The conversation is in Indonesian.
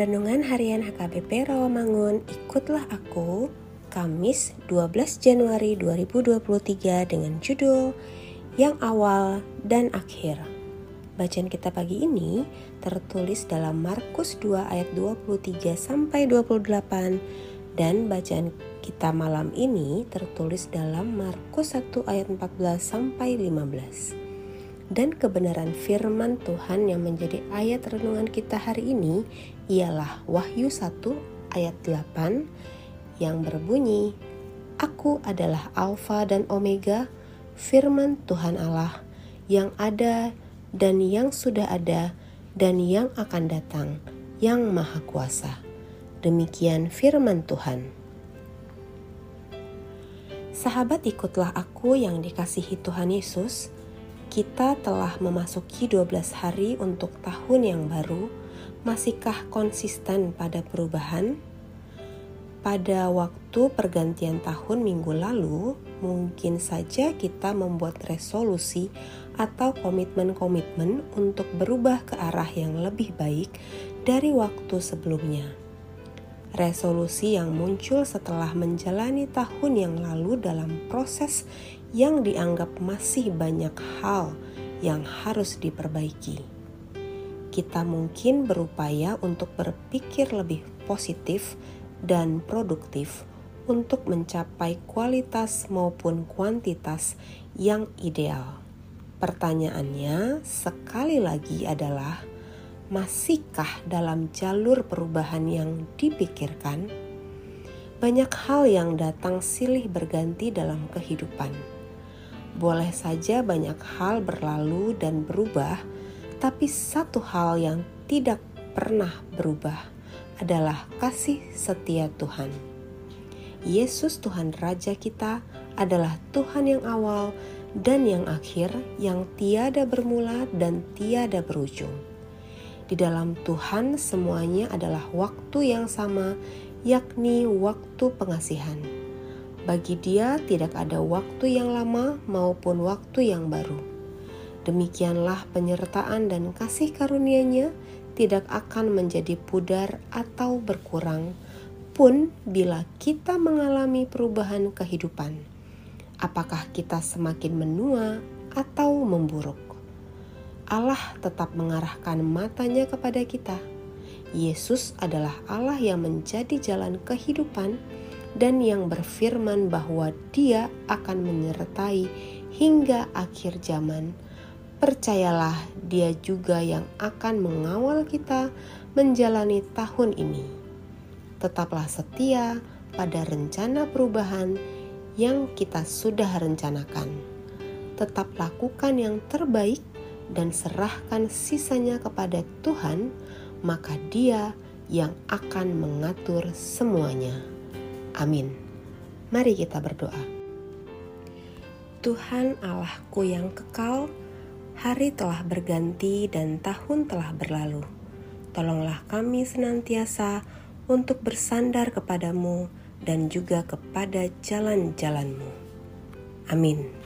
Renungan Harian HKBP Rawamangun, ikutlah aku, Kamis 12 Januari 2023 dengan judul Yang Awal dan Akhir. Bacaan kita pagi ini tertulis dalam Markus 2 ayat 23 sampai 28 dan bacaan kita malam ini tertulis dalam Markus 1 ayat 14 sampai 15 dan kebenaran firman Tuhan yang menjadi ayat renungan kita hari ini ialah Wahyu 1 ayat 8 yang berbunyi Aku adalah Alfa dan Omega firman Tuhan Allah yang ada dan yang sudah ada dan yang akan datang yang maha kuasa. Demikian firman Tuhan. Sahabat ikutlah aku yang dikasihi Tuhan Yesus kita telah memasuki 12 hari untuk tahun yang baru. Masihkah konsisten pada perubahan? Pada waktu pergantian tahun minggu lalu, mungkin saja kita membuat resolusi atau komitmen-komitmen untuk berubah ke arah yang lebih baik dari waktu sebelumnya. Resolusi yang muncul setelah menjalani tahun yang lalu dalam proses yang dianggap masih banyak hal yang harus diperbaiki. Kita mungkin berupaya untuk berpikir lebih positif dan produktif untuk mencapai kualitas maupun kuantitas yang ideal. Pertanyaannya sekali lagi adalah, masihkah dalam jalur perubahan yang dipikirkan? Banyak hal yang datang silih berganti dalam kehidupan boleh saja banyak hal berlalu dan berubah, tapi satu hal yang tidak pernah berubah adalah kasih setia Tuhan. Yesus Tuhan Raja kita adalah Tuhan yang awal dan yang akhir yang tiada bermula dan tiada berujung. Di dalam Tuhan semuanya adalah waktu yang sama, yakni waktu pengasihan bagi dia tidak ada waktu yang lama maupun waktu yang baru. Demikianlah penyertaan dan kasih karunia-Nya tidak akan menjadi pudar atau berkurang pun bila kita mengalami perubahan kehidupan. Apakah kita semakin menua atau memburuk? Allah tetap mengarahkan matanya kepada kita. Yesus adalah Allah yang menjadi jalan kehidupan dan yang berfirman bahwa Dia akan menyertai hingga akhir zaman. Percayalah, Dia juga yang akan mengawal kita menjalani tahun ini. Tetaplah setia pada rencana perubahan yang kita sudah rencanakan. Tetap lakukan yang terbaik dan serahkan sisanya kepada Tuhan, maka Dia yang akan mengatur semuanya. Amin. Mari kita berdoa. Tuhan Allahku yang kekal, hari telah berganti dan tahun telah berlalu. Tolonglah kami senantiasa untuk bersandar kepadamu dan juga kepada jalan-jalanmu. Amin.